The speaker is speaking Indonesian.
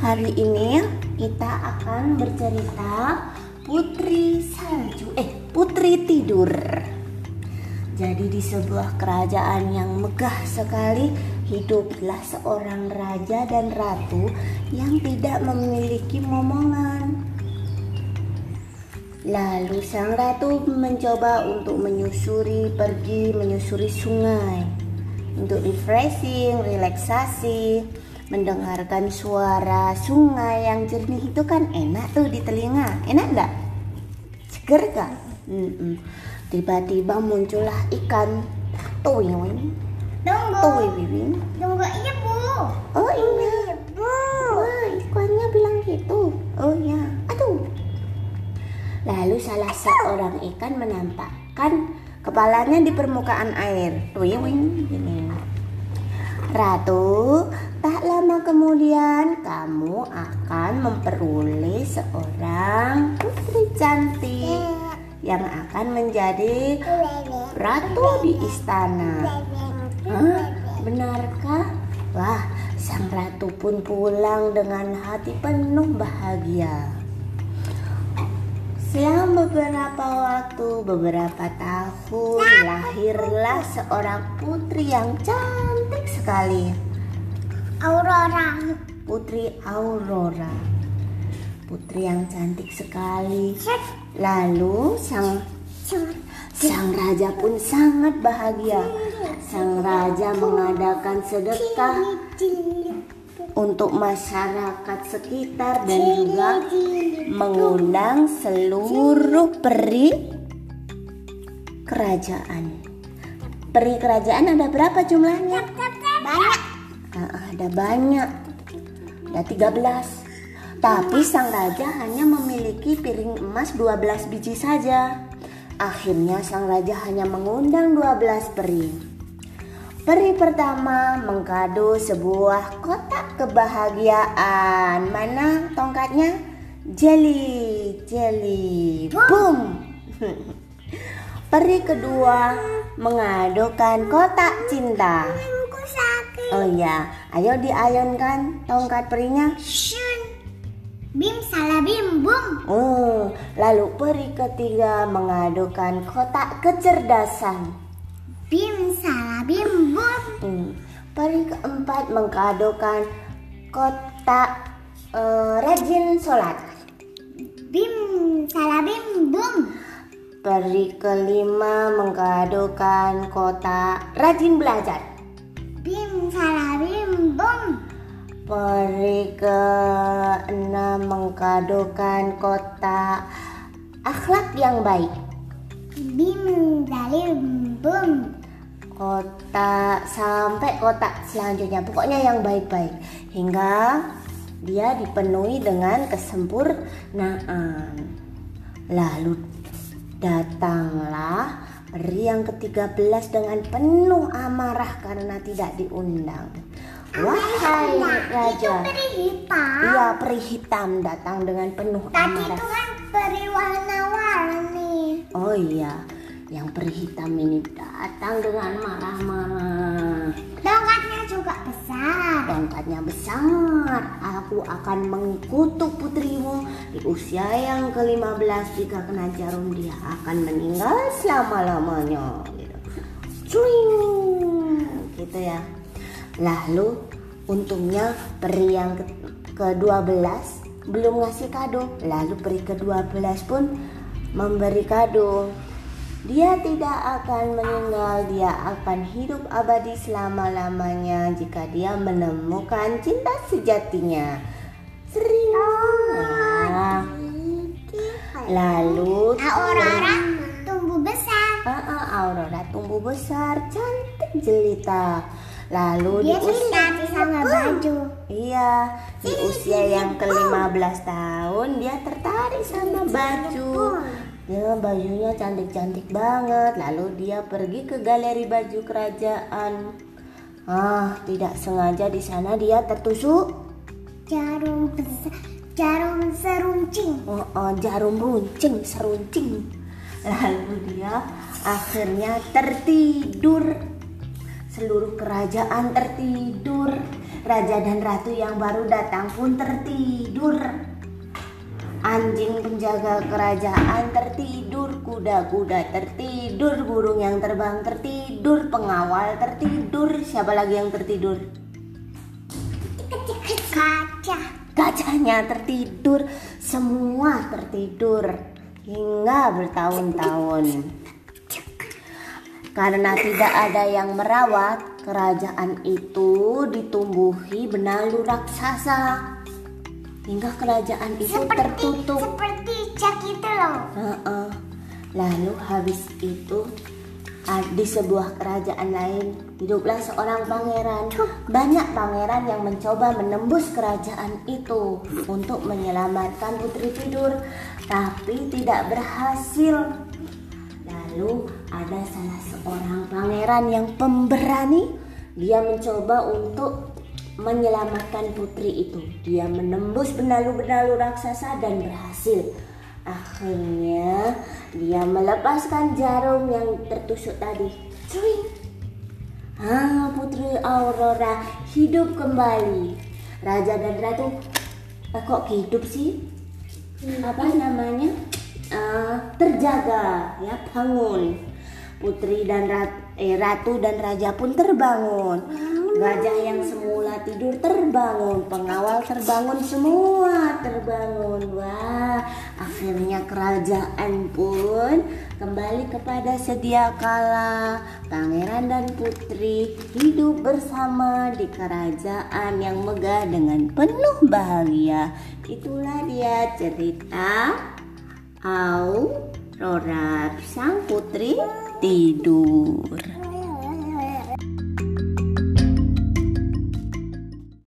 Hari ini kita akan bercerita Putri Salju, eh Putri Tidur. Jadi di sebuah kerajaan yang megah sekali hiduplah seorang raja dan ratu yang tidak memiliki momongan. Lalu sang ratu mencoba untuk menyusuri, pergi menyusuri sungai untuk refreshing, relaksasi, mendengarkan suara sungai yang jernih itu kan enak tuh di telinga. Enak enggak? Seger kan? Tiba-tiba muncullah ikan. Tuh ini. Tunggu. Tuh Wiwin. Tunggu ibu. Oh iya. Ibu. Wah, ikannya bilang gitu. Oh ya. Aduh. Lalu salah seorang ikan menampakkan kepalanya di permukaan air. Wiwin ini. Ratu, tak lama kemudian kamu akan memperoleh seorang putri cantik yang akan menjadi ratu di istana. Hah? Benarkah? Wah, sang ratu pun pulang dengan hati penuh bahagia. Selang beberapa waktu, beberapa tahun, lahirlah seorang putri yang cantik sekali. Aurora. Putri Aurora. Putri yang cantik sekali. Lalu sang sang raja pun sangat bahagia. Sang raja mengadakan sedekah untuk masyarakat sekitar dan juga mengundang seluruh peri kerajaan. Peri kerajaan ada berapa jumlahnya? Banyak. Ah, ada banyak. Ada 13. Tapi sang raja hanya memiliki piring emas 12 biji saja. Akhirnya sang raja hanya mengundang 12 peri. Peri pertama mengkado sebuah kotak kebahagiaan. Mana tongkatnya? Jelly, jelly, boom. Peri kedua mengadukan kotak cinta. Oh ya, ayo diayunkan tongkat perinya. Bim salah bim bum. Oh, lalu peri ketiga mengadukan kotak kecerdasan. Bim bim bum. Hmm. Peri keempat mengkadokan kotak eh, rajin sholat. Bim salah bim bum. Peri kelima mengkadokan kotak rajin belajar. Bim salah bim bum. Peri keenam mengkadokan kotak akhlak yang baik. Bim salim bum. Kotak sampai kotak selanjutnya, pokoknya yang baik-baik hingga dia dipenuhi dengan kesempurnaan. Lalu datanglah peri yang ke-13 dengan penuh amarah karena tidak diundang. Wahai raja, Peri hitam. iya peri hitam datang dengan penuh Tadi amarah. itu kan peri warna-warni. Oh iya, yang peri hitam ini datang dengan marah-marah. Tongkatnya juga besar. Tongkatnya besar. Aku akan mengkutuk putrimu di usia yang ke-15 jika kena jarum dia akan meninggal selama-lamanya. Gitu. Cuing, gitu ya. Lalu untungnya peri yang ke- ke-12 belum ngasih kado. Lalu peri ke-12 pun memberi kado. Dia tidak akan meninggal, dia akan hidup abadi selama-lamanya jika dia menemukan cinta sejatinya. Sering. Nah, lalu Aurora tumbuh besar. Ah, ah, Aurora tumbuh besar, cantik jelita. Lalu di Dia usia cinta sama baju. Iya, di usia yang ke-15 tahun dia tertarik sama baju. Ya, bajunya cantik-cantik banget. Lalu dia pergi ke galeri baju kerajaan. Ah, tidak sengaja di sana dia tertusuk Jarum. Jarum seruncing. oh, oh, jarum runcing, seruncing. Lalu dia akhirnya tertidur seluruh kerajaan tertidur. Raja dan ratu yang baru datang pun tertidur. Anjing penjaga kerajaan tertidur, kuda-kuda tertidur, burung yang terbang tertidur, pengawal tertidur. Siapa lagi yang tertidur? Kaca. Gajahnya tertidur, semua tertidur hingga bertahun-tahun. Karena tidak ada yang merawat, kerajaan itu ditumbuhi benalu raksasa. Hingga kerajaan itu Seperti tertutup. seperti cak itu loh. Heeh. Lalu habis itu di sebuah kerajaan lain hiduplah seorang pangeran. Banyak pangeran yang mencoba menembus kerajaan itu untuk menyelamatkan putri tidur, tapi tidak berhasil. Lalu ada salah seorang pangeran yang pemberani. Dia mencoba untuk menyelamatkan putri itu. Dia menembus benalu-benalu raksasa dan berhasil. Akhirnya dia melepaskan jarum yang tertusuk tadi. Cuing. Ah, Putri Aurora hidup kembali. Raja dan Ratu eh, kok hidup sih? Apa namanya? Eh, terjaga ya bangun. Putri dan rat, eh, ratu dan raja pun terbangun. Gajah yang semula tidur terbangun, pengawal terbangun semua terbangun. Wah, akhirnya kerajaan pun kembali kepada sedia kala. Pangeran dan putri hidup bersama di kerajaan yang megah dengan penuh bahagia. Itulah dia cerita Aurora sang putri tidur.